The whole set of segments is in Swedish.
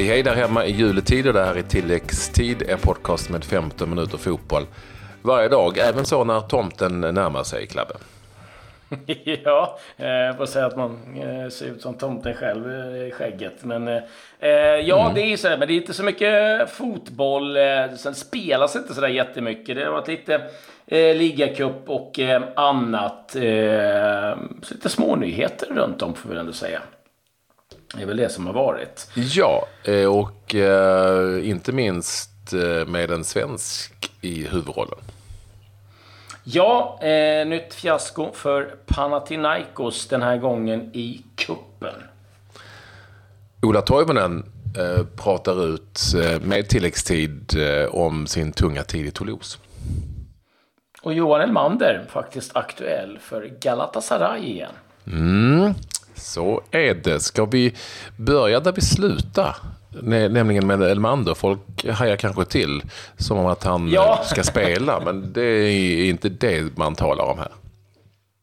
Hej hej där hemma i juletid och det här är tilläggstid, en podcast med 15 minuter fotboll varje dag, även så när tomten närmar sig, Klabbe. ja, eh, jag får säga att man eh, ser ut som tomten själv eh, i skägget. Men ja, mm. det är så här, men det är inte så mycket fotboll. Sen spelas inte så där jättemycket. Det har varit lite eh, ligacup och eh, annat. Eh, så lite smånyheter runt om får vi ändå säga. Det är väl det som har varit. Ja, och eh, inte minst med en svensk i huvudrollen. Ja, eh, nytt fiasko för Panathinaikos den här gången i kuppen. Ola Toivonen eh, pratar ut eh, med tilläggstid eh, om sin tunga tid i Toulouse. Och Johan Elmander faktiskt aktuell för Galatasaray igen. Mm, så är det. Ska vi börja där vi slutar? Nämligen med Elmander. Folk hajar kanske till som om att han ja. ska spela, men det är inte det man talar om här.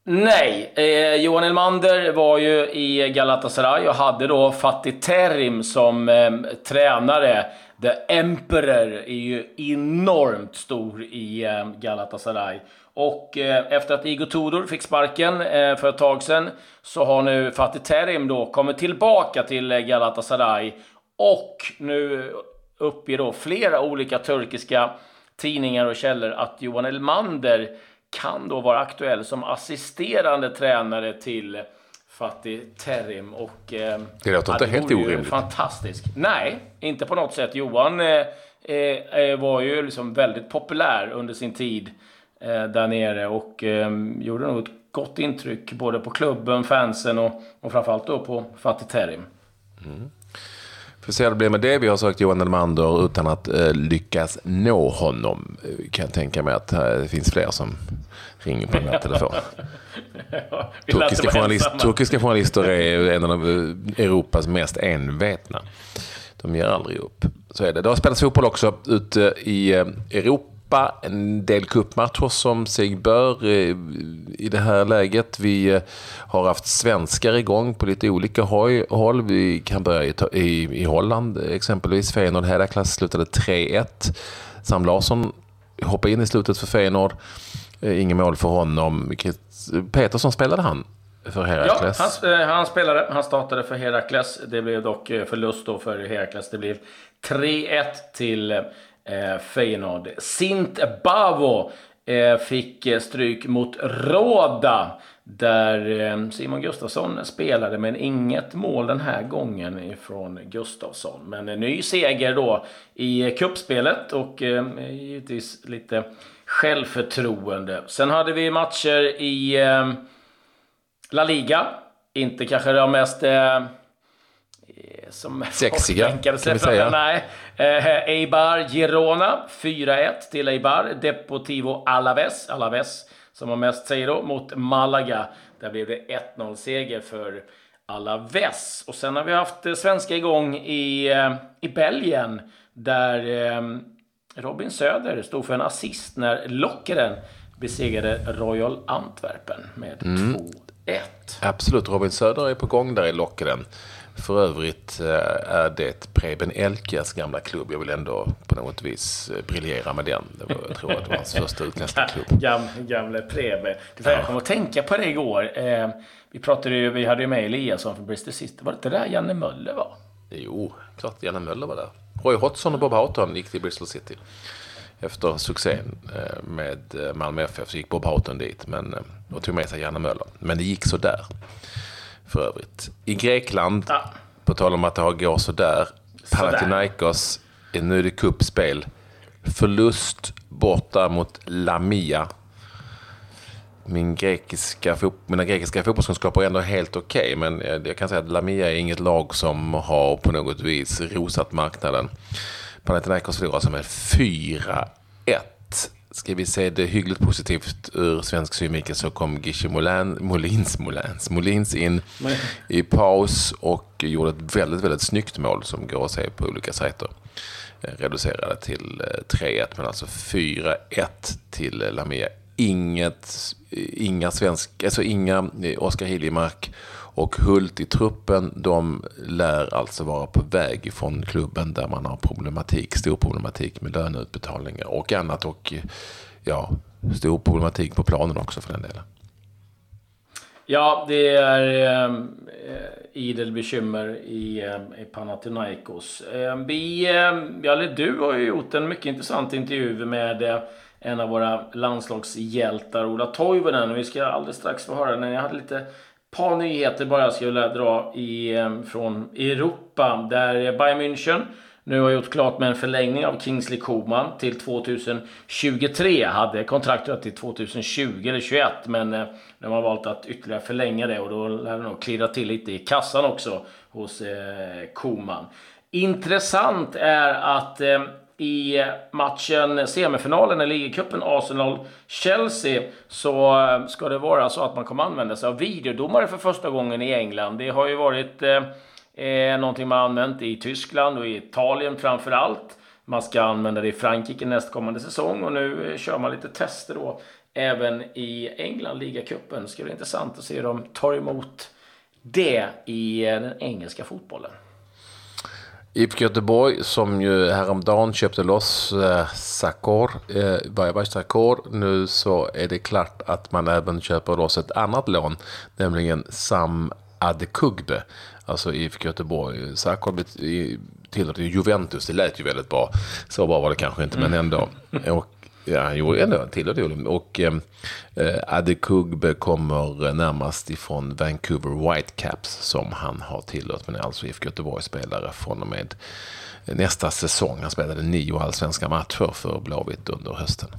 Nej, eh, Johan Elmander var ju i Galatasaray och hade då Fatih Terim som eh, tränare. The Emperor är ju enormt stor i eh, Galatasaray. Och eh, efter att Igor Tudor fick sparken eh, för ett tag sedan så har nu Fatih Terim då kommit tillbaka till eh, Galatasaray och nu uppger då flera olika turkiska tidningar och källor att Johan Elmander kan då vara aktuell som assisterande tränare till Fatih Terim. Och, eh, det låter inte helt orimligt. Fantastisk. Nej, inte på något sätt. Johan eh, eh, var ju liksom väldigt populär under sin tid eh, där nere och eh, gjorde nog ett gott intryck både på klubben, fansen och, och framförallt då på Fatih Terim. Mm. Får se hur det blir med det. Vi har sökt Johan Elmander utan att eh, lyckas nå honom. Eh, kan jag tänka mig att eh, det finns fler som ringer på den här telefonen. ja, turkiska, journalist, turkiska journalister är en av Europas mest envetna. De ger aldrig upp. Så är det. Det har spelats fotboll också ute i eh, Europa Europa, en del kuppmatcher som sig bör eh, i det här läget. Vi eh, har haft svenskar igång på lite olika håll. Vi kan börja i, i, i Holland exempelvis. Feyenoord Herakles slutade 3-1. Sam Larsson hoppade in i slutet för Feyenoord. Eh, inget mål för honom. Petersson spelade han för Herakles? Ja, han, han, spelade. Han startade för Herakles. Det blev dock förlust då för Herakles. Det blev 3-1 till eh, Feyenoord. Sint Bavo eh, fick eh, stryk mot Råda. Där eh, Simon Gustafsson spelade, men inget mål den här gången ifrån Gustafsson. Men en ny seger då i eh, kuppspelet och eh, givetvis lite självförtroende. Sen hade vi matcher i eh, La Liga. Inte kanske de mest eh, som Sexiga, kan vi säga. Nej. Eh, Eibar Girona, 4-1 till Eibar. Deportivo Alaves, Alaves som har mest säger då, mot Malaga. Där blev det 1-0 seger för Alaves. Och sen har vi haft eh, svenska igång i, eh, i Belgien. Där eh, Robin Söder stod för en assist när Lockeren besegrade Royal Antwerpen med mm. 2-1. Absolut, Robin Söder är på gång där i Lockeren. För övrigt eh, är det Preben Elkas gamla klubb. Jag vill ändå på något vis eh, briljera med den. Det var, jag tror att det var hans första utländska klubb. Gam, gamle Preben. Jag kom att tänka på det igår. Eh, vi pratade ju, vi hade ju med Eliasson från Bristol City. Var det inte där Janne Möller var? Jo, klart Janne Möller var där. Roy Hodgson och Bob Houghton gick till Bristol City. Efter succén med Malmö FF så gick Bob Houghton dit men, och tog med sig Janne Möller. Men det gick så där för övrigt. I Grekland, ja. på tal om att det går sådär, Panathinaikos, nu är det kuppspel. Förlust borta mot Lamia. Min grekiska, mina grekiska fotbollskunskaper är ändå helt okej, okay, men jag kan säga att Lamia är inget lag som har på något vis rosat marknaden. Panathinaikos förlorar alltså med 4-1 Ska vi se det hyggligt positivt ur svensk synvinkel så kom Molin, Molins, Molins, Molins in i paus och gjorde ett väldigt, väldigt snyggt mål som går att se på olika sajter. Eh, reducerade till 3-1 eh, men alltså 4-1 till Lamia inget, inga svensk, alltså inga Oskar Hiljemark och Hult i truppen, de lär alltså vara på väg ifrån klubben där man har problematik, stor problematik med löneutbetalningar och annat och ja, stor problematik på planen också för den delen. Ja, det är eh, idel bekymmer i, eh, i Panathinaikos. Eh, vi, eh, du har ju gjort en mycket intressant intervju med eh, en av våra landslagshjältar, Ola Toivonen. Vi ska alldeles strax få höra den. jag hade lite par nyheter bara jag skulle dra i, eh, från Europa. Där Bayern München nu har gjort klart med en förlängning av Kingsley Coman till 2023. Hade kontraktet till 2020 eller 2021 men eh, de har valt att ytterligare förlänga det och då lär det nog klirra till lite i kassan också hos eh, Koman. Intressant är att eh, i matchen, semifinalen i ligacupen Arsenal-Chelsea så eh, ska det vara så att man kommer använda sig av videodomare för första gången i England. Det har ju varit eh, eh, någonting man använt i Tyskland och i Italien framför allt. Man ska använda det i Frankrike nästkommande säsong och nu eh, kör man lite tester då även i England, ligacupen. Det ska bli intressant att se hur de tar emot det i eh, den engelska fotbollen. IFK Göteborg som ju häromdagen köpte loss eh, Sakor, eh, Bajabai Sakor. Nu så är det klart att man även köper loss ett annat lån, nämligen Sam Adekugbe. Alltså IFK Göteborg. Sakor tillhörde Juventus, det lät ju väldigt bra. Så bra var det kanske inte, men ändå. Och Ja, han gjorde ändå en till och ehm, eh, Adekugbe kommer närmast ifrån Vancouver Whitecaps som han har tillhört, men är alltså IFK Göteborg-spelare från och med nästa säsong. Han spelade nio allsvenska matcher för Blåvitt under hösten.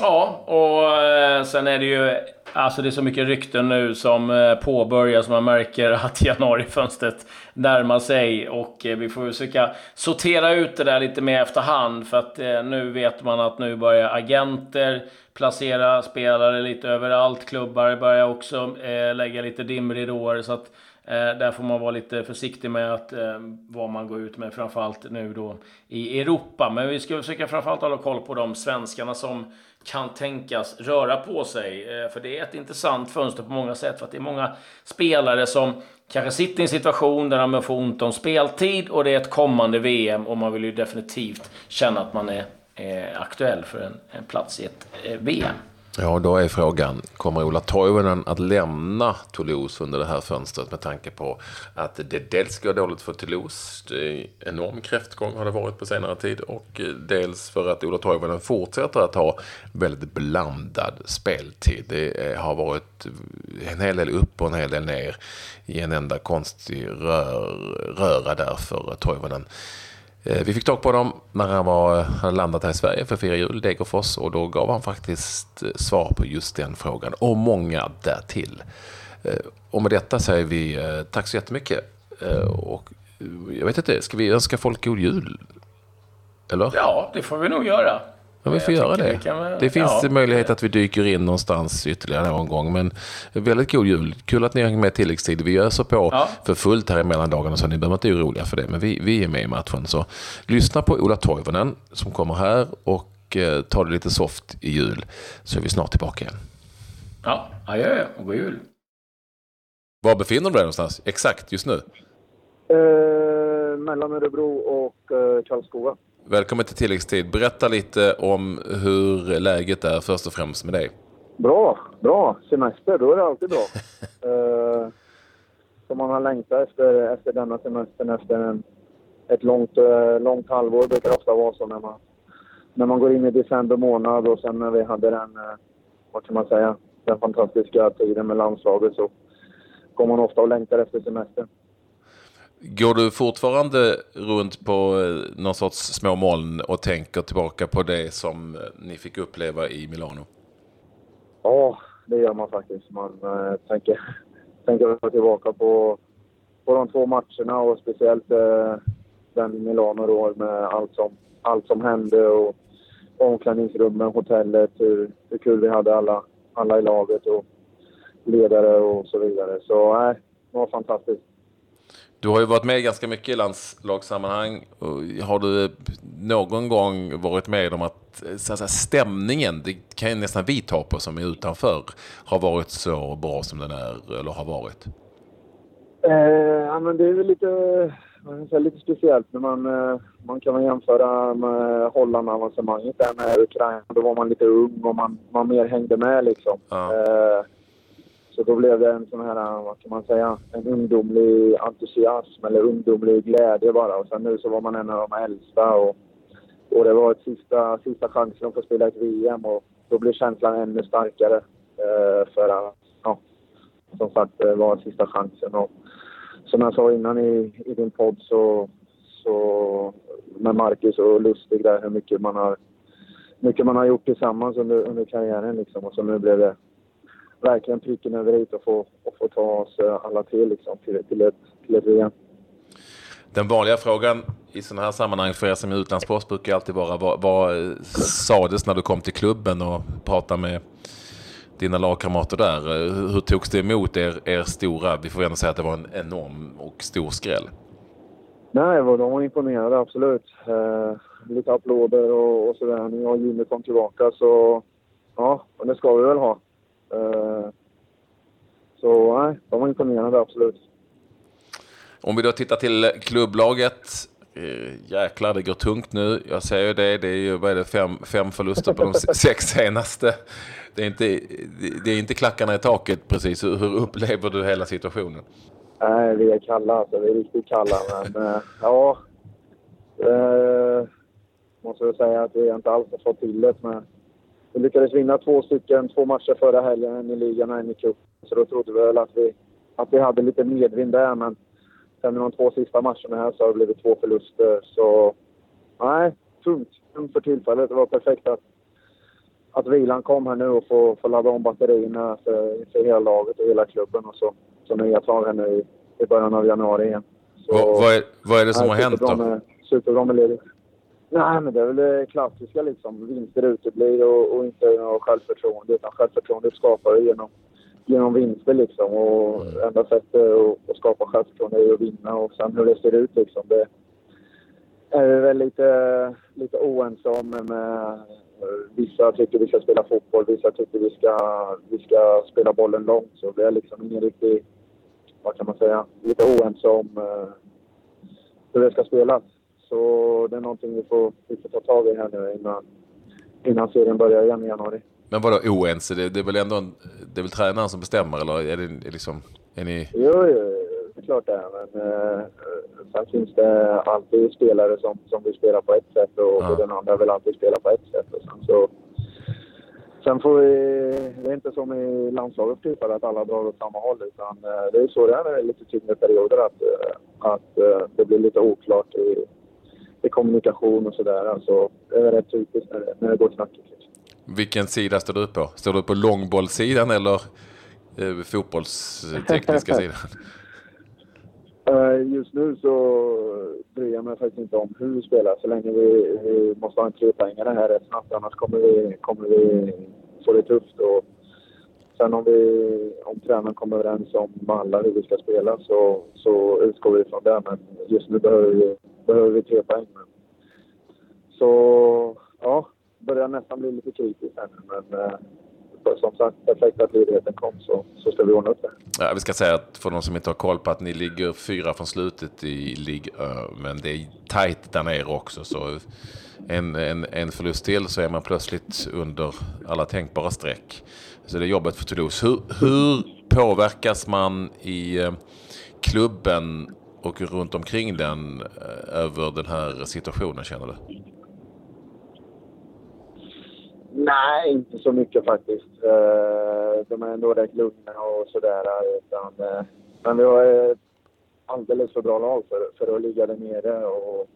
Ja, och eh, sen är det ju Alltså det är så mycket rykten nu som eh, påbörjas. Man märker att januarifönstret närma sig. Och eh, vi får försöka sortera ut det där lite mer efterhand. För att eh, nu vet man att nu börjar agenter placera spelare lite överallt. Klubbar börjar också eh, lägga lite dimridåer. Så att Eh, där får man vara lite försiktig med att, eh, vad man går ut med, framförallt nu då i Europa. Men vi ska försöka framförallt hålla koll på de svenskarna som kan tänkas röra på sig. Eh, för det är ett intressant fönster på många sätt. För att det är många spelare som kanske sitter i en situation där de får ont om speltid och det är ett kommande VM och man vill ju definitivt känna att man är, aktuell för en, en plats i ett VM. Ja, då är frågan, kommer Ola Toivonen att lämna Toulouse under det här fönstret med tanke på att det dels går dåligt för Toulouse, det är enorm kräftgång har det varit på senare tid, och dels för att Ola Toivonen fortsätter att ha väldigt blandad speltid. Det har varit en hel del upp och en hel del ner i en enda konstig rör, röra där för Toivonen. Eh, vi fick tag på honom när han var, eh, hade landat här i Sverige för att fira jul, Degerfors, och då gav han faktiskt eh, svar på just den frågan och många därtill. Och med detta säger vi tack så jättemycket. Och jag vet inte, ska vi önska folk god jul? Eller? Ja, det får vi nog göra. Ja, vi får göra det. Kan, det finns ja, möjlighet att vi dyker in någonstans ytterligare någon gång. Men väldigt god jul. Kul att ni hänger med tilläggstid. Vi öser på ja. för fullt här i mellandagarna så ni behöver inte oroliga för det. Men vi, vi är med i matchen. Så lyssna på Ola Toivonen som kommer här och eh, ta det lite soft i jul. Så är vi snart tillbaka igen. Ja, adjö och god jul. Var befinner du dig någonstans exakt just nu? Eh, mellan Örebro och eh, Karlskoga. Välkommen till tilläggstid. Berätta lite om hur läget är först och främst med dig. Bra, bra. Semester, då är det alltid bra. uh, som man har längtat efter, efter denna semestern, efter en, ett långt, uh, långt halvår. Det brukar ofta vara så när man, när man går in i december månad och sen när vi hade den, uh, vad kan man säga, den fantastiska tiden med landslaget så går man ofta och längtar efter semestern. Går du fortfarande runt på eh, någon sorts små moln och tänker tillbaka på det som eh, ni fick uppleva i Milano? Ja, det gör man faktiskt. Man äh, tänker, tänker tillbaka på, på de två matcherna och speciellt äh, den i Milano då med allt som, allt som hände och omklädningsrummen, hotellet, hur, hur kul vi hade alla, alla i laget och ledare och så vidare. Så nej, äh, det var fantastiskt. Du har ju varit med ganska mycket i landslagssammanhang. Har du någon gång varit med om att, så att säga, stämningen, det kan ju nästan vi ta på som är utanför, har varit så bra som den är eller har varit? Eh, ja, men det är väl lite, man kan säga, lite speciellt när man, eh, man kan jämföra med Holland-avancemanget där med Ukraina. Då var man lite ung och man, man mer hängde med liksom. Ja. Eh, så då blev det en sån här, vad kan man säga, en ungdomlig entusiasm eller ungdomlig glädje bara. Och sen nu så var man en av de äldsta och, och det var ett sista, sista chansen att få spela ett VM och då blev känslan ännu starkare. Eh, för att, ja, som sagt, det var sista chansen. Och som jag sa innan i, i din podd så, så med Marcus och Lustig där hur mycket man har, mycket man har gjort tillsammans under, under karriären liksom. Och så nu blev det verkligen pricken över i och få, och få ta oss alla till, liksom, till, till, ett, till ett VM. Den vanliga frågan i sådana här sammanhang för er som är utlandsproffs brukar alltid vara vad, vad sades när du kom till klubben och pratade med dina lagkamrater där? Hur togs det emot er, er stora, vi får ändå säga att det var en enorm och stor skräll? Nej, de var imponerade absolut. Eh, lite applåder och, och sådär. När jag och Jimmy kom tillbaka så, ja, och det ska vi väl ha. Eh, så nej, de var imponerade absolut. Om vi då tittar till klubblaget. Eh, jäklar, det går tungt nu. Jag säger ju det. Det är ju vad är det, fem, fem förluster på de sex senaste. Det är, inte, det är inte klackarna i taket precis. Hur upplever du hela situationen? Nej, vi är kalla alltså. Vi är riktigt kalla. Men äh, ja, äh, måste väl säga att vi inte alls har fått till det. Men vi lyckades vinna två stycken, två matcher förra helgen, en i ligan och en i cupen. Så då trodde vi väl att vi, att vi hade lite medvind där. Men sen i de två sista matcherna här så har det blivit två förluster. Så nej, tungt. Tungt för tillfället. Det var perfekt att, att vilan kom här nu och få, få ladda om batterierna för, för hela laget och hela klubben. Och så, så nya tag här nu i, i början av januari igen. Så, vad, vad, är, vad är det som nej, har hänt då? Med, superbra med ledigt. Nej, men det är väl det klassiska liksom. Vinster uteblir och, och inte något självförtroende. Utan självförtroendet skapar genom, genom vinster liksom. Och Mm. enda sättet att, att skapa självförtroende är att vinna. Och sen hur det ser ut liksom. Det är vi väl lite, lite oense om. Med, vissa tycker vi ska spela fotboll, vissa tycker vi ska, vi ska spela bollen långt. Så det är liksom ingen riktig, vad kan man säga, lite oense om eh, hur det ska spelas. Så det är någonting vi får, vi får ta tag i här nu innan, innan serien börjar igen i januari. Men vadå oense? Det, det är väl ändå en, det är väl tränaren som bestämmer eller är det liksom, är ni... Jo, jo, det är klart det är. Men eh, sen finns det alltid spelare som, som vill spela på ett sätt och, Ja. och den andra vill alltid spela på ett sätt. Och sen, så, sen får vi... Det är inte som i landslaget typ att alla drar åt samma håll utan eh, det är så det är när det är lite tyngre perioder att, eh, att eh, det blir lite oklart i, i kommunikation och sådär. Alltså, det är rätt typiskt när det, när det går knackigt. Liksom. Vilken sida står du på? Står du på långbollssidan eller eh, fotbollstekniska sidan? Eh, Just nu så bryr jag mig faktiskt inte om hur vi spelar så länge vi, vi måste ha en trepoängare här rätt snabbt annars kommer vi, kommer vi få det tufft. Och sen om, vi, om tränaren kommer överens om alla hur vi ska spela så, så utgår vi från det. Men just nu behöver vi, behöver vi tre poäng. Men, så ja, börjar nästan bli lite kritiskt här nu. Men eh, som sagt, perfekt att ledigheten kom så, så ska vi ordna upp det. Ja, vi ska säga att för de som inte har koll på att ni ligger fyra från slutet i ligg, men det är tajt där nere också. Så en, en, en förlust till så är man plötsligt under alla tänkbara streck. Så det är jobbet för Toulouse. Hur, hur påverkas man i eh, klubben och runt omkring den eh, över den här situationen känner du? Nej, inte så mycket faktiskt. Eh, de är ändå rätt lugna och sådär. Utan, men vi har ett alldeles för bra lag för, för att ligga där nere. Och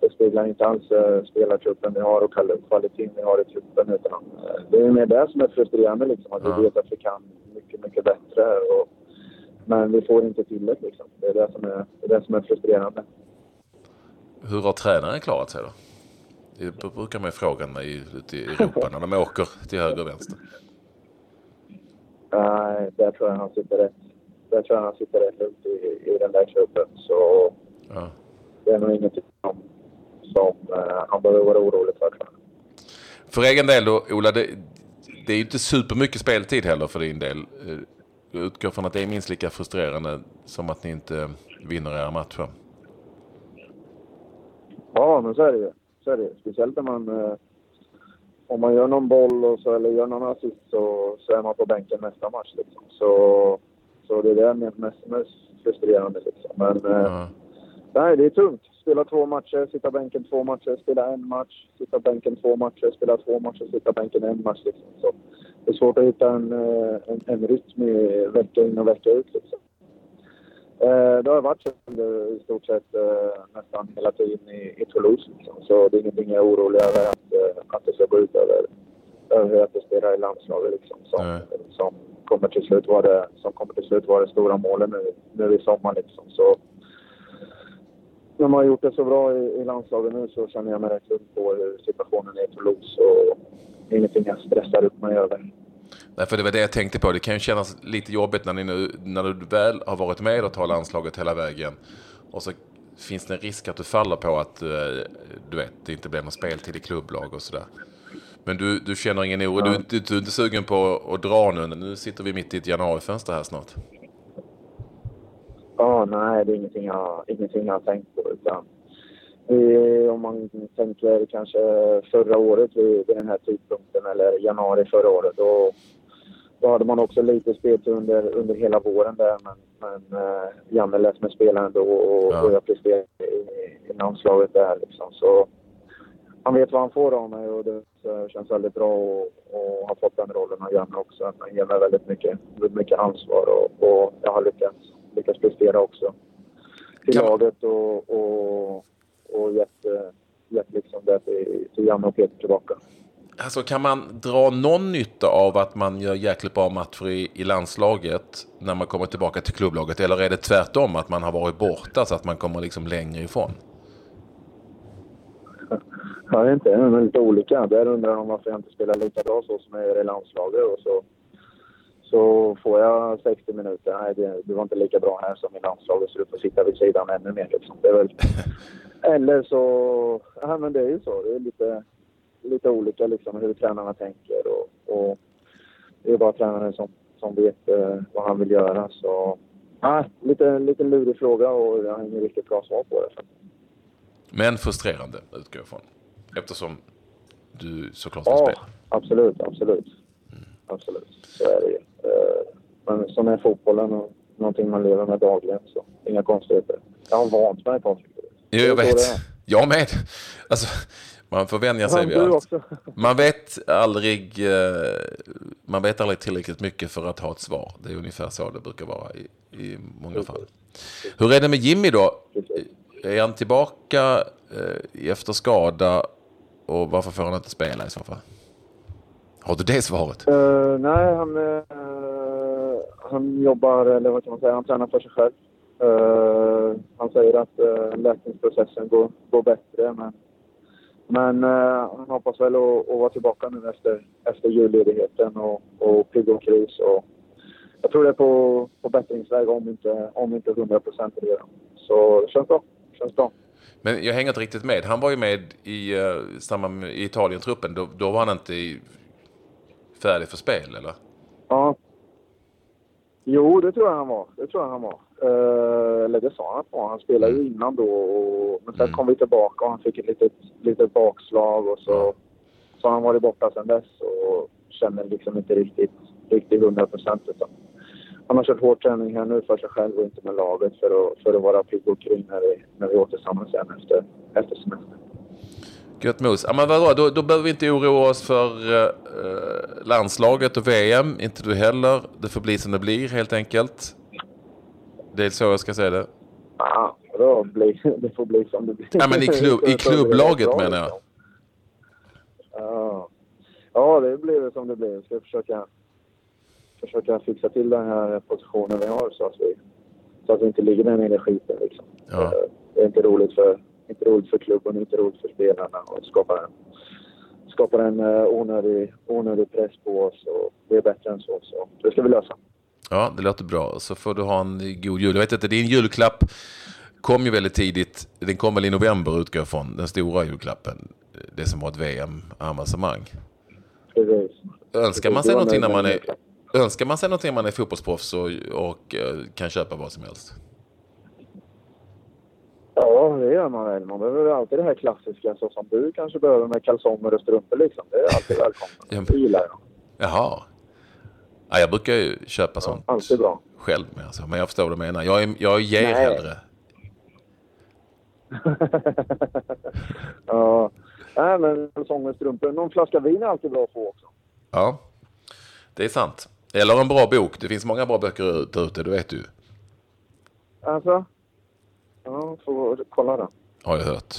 det speglar inte alls eh, spelartruppen vi har och kval- kvaliteten vi har i truppen. Utan, eh, det är mer det som är frustrerande. Liksom, att Ja. vi vet att vi kan mycket, mycket bättre. Och, men vi får inte till det. Liksom. Det, är det, som är, det är det som är frustrerande. Hur har tränaren klarat sig då? Det brukar man fråga mig ute i Europa när de åker till höger och vänster. Nej, där tror jag han sitter rätt. där tror jag han sitter rätt lugnt i, i den där klubben. Så Ja. det är nog ingenting som, som eh, han behöver vara orolig för. För egen del då, Ola, det, det är ju inte supermycket speltid heller för din del. Eh, Jag utgår från att det är minst lika frustrerande som att ni inte vinner era matcher. Ja, men så är det ju. Så är det. Speciellt när man... Eh, om man gör någon boll och så, eller gör någon assist så, så är man på bänken nästa match. Liksom. Så, så det är det mest, mest, frustrerande. Liksom. Men eh, Ja. nej, det är tungt. Spela två matcher, sitta bänken två matcher, spela en match, sitta bänken två matcher, spela två matcher, sitta bänken en match. Liksom. Så det är svårt att hitta en, eh, en, en rytm i vecka in och vecka ut. Liksom. Eh, det har varit så under i stort sett eh, nästan hela tiden i, i Toulouse. Liksom. Så det är ingenting jag är orolig över att, eh, att det ska gå ut över, över hur jag presterar i landslaget. Liksom, som, som, kommer till slut vara det, som kommer till slut vara det stora målet nu, nu i sommar. Liksom. Så, när man har gjort det så bra i, i landslaget nu så känner jag mig rätt lugn på hur situationen är i Toulouse. Och ingenting jag stressar upp mig över. Nej, för det var det jag tänkte på. Det kan ju kännas lite jobbigt när, ni nu, när du väl har varit med och tar landslaget hela vägen. Och så finns det en risk att du faller på att eh, du vet, det inte blir någon speltid i klubblag och sådär. Men du, du känner ingen oro? Du, du, du är inte sugen på att dra nu? Nu sitter vi mitt i ett januarifönster här snart. Ja, nej, det är ingenting jag, ingenting jag har tänkt på. Utan, eh, om man tänker kanske förra året vid, vid den här tidpunkten eller januari förra året. Då, då hade man också lite speltid under, under hela våren där. Men, men eh, Janne lät mig spela ändå och, Ja. och jag presterade i, i landslaget där. Liksom. Så han vet vad han får av mig och det känns väldigt bra att ha fått den rollen av Janne också. Han ger mig väldigt mycket, mycket ansvar och, och jag har lyckats, lyckats prestera också till Kan- laget och, och, och gett, gett liksom det till, till Janne och Peter tillbaka. Alltså kan man dra någon nytta av att man gör jäkligt bra matcher i, i landslaget när man kommer tillbaka till klubblaget? Eller är det tvärtom att man har varit borta så att man kommer liksom längre ifrån? Jag vet inte, de är lite olika. Där undrar de varför jag inte spelar lika bra så som jag gör i landslaget. Och så, så får jag 60 minuter. Nej, det, det var inte lika bra här som i landslaget så du får sitta vid sidan ännu mer. Liksom. Det är väl... Eller så... Ja, men det är ju så. Det är lite, lite olika liksom, hur tränarna tänker. Och, och det är bara tränaren som, som vet eh, vad han vill göra. Så, ja, lite, lite lurig fråga och jag har inget riktigt bra svar på det. Men frustrerande utgår jag ifrån. Eftersom du såklart ska Ja, spela. absolut, absolut. Absolut, så är det ju. Eh, Men som är fotbollen och någonting man lever med dagligen så inga konstigheter. Jag har vant mig Patrik. Jo, jag vet. Jag med. Alltså, man får vänja sig vid allt. Man vet aldrig, eh, man vet aldrig tillräckligt mycket för att ha ett svar. Det är ungefär så det brukar vara i, i många fall. Hur är det med Jimmy då? Är han tillbaka eh, efter skada och varför får han inte spela i så fall? Har du det svaret? Eh, nej, han, eh, han jobbar, eller vad kan man säga, han tränar för sig själv. Eh, han säger att uh, läkningsprocessen går, går bättre, men, men eh, han hoppas väl att, att vara tillbaka nu efter, efter julledigheten och, och pigg och kris. Och jag tror det är på, på bättringsväg om inte, om inte 100 procent redan. Så det känns bra. Känns bra. Men jag hänger inte riktigt med. Han var ju med i uh, i Italien-truppen. Då, då var han inte i, färdig för spel, eller? Ja. Jo, det tror jag han var. Det tror jag han var. Eh, eller det sa han att han var. Han spelade ju innan då. Och, men sen Mm. kom vi tillbaka och han fick ett litet, litet bakslag och så, så har han varit borta sedan dess och känner liksom inte riktigt, riktigt 100 procent. Han har kört hård träning här nu för sig själv och inte med laget för att, för att vara pigg och kry när vi, när vi återsamlas sen efter, efter semestern. Gött mos. Ja, men vadå, då, då behöver vi inte oroa oss för eh, landslaget och VM. Inte du heller. Det får bli som det blir helt enkelt. Det är så jag ska säga det. Ja, då blir, det får bli som det blir. Ja, men i klubb- i klubblaget menar jag. Ja. ja, det blir det som det blir. Vi ska försöka, försöka fixa till den här positionen vi har så att vi, så att vi inte ligger där nere i skiten. Liksom. Ja. Eh, Det är inte roligt för, inte roligt för klubben, inte roligt för spelarna och skapar en, skapar en eh, onödig, onödig press på oss. Och det är bättre än så, så det ska vi lösa. Ja, det låter bra. Så får du ha en god jul. Jag vet inte, din julklapp kom ju väldigt tidigt. Den kom väl i november utgår jag från. Den stora julklappen. Det som var ett VM-avancemang. Precis. Önskar man sig någonting när man är... Önskar man sig någonting när man är fotbollsproffs och, och eh, kan köpa vad som helst? Ja, det gör man väl. Man behöver alltid det här klassiska så som du kanske behöver med kalsonger och strumpor liksom. Det är alltid välkommet. Det gillar jag. Jaha. Ja, jag brukar ju köpa sånt alltid bra. själv med. Alltså. Men jag förstår vad du menar. Jag, är, jag ger Nej. hellre. Ja. Nej, men kalsonger och strumpor. Någon flaska vin är alltid bra att få också. Ja, det är sant. Eller en bra bok. Det finns många bra böcker där ute, det vet du. Alltså? Ja, får kolla den. Har jag hört.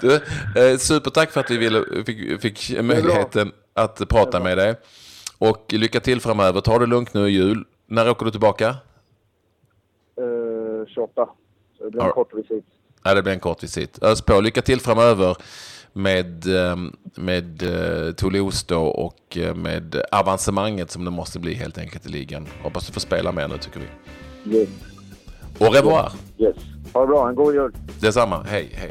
du, eh, supertack för att vi ville, fick, fick möjligheten att prata med dig. Och lycka till framöver. Ta det lugnt nu i jul. När åker du tillbaka? Eh, 28. Så det blir en Ja. kort visit. Ja, det blir en kort visit. Ös på. Lycka till framöver med, eh, med eh, Toulouse då och eh, med avancemanget som det måste bli helt enkelt i ligan. Hoppas du får spela mer nu tycker vi. Yes. Au revoir! yes. Ha det bra. En god jul. Detsamma. Hej, hej.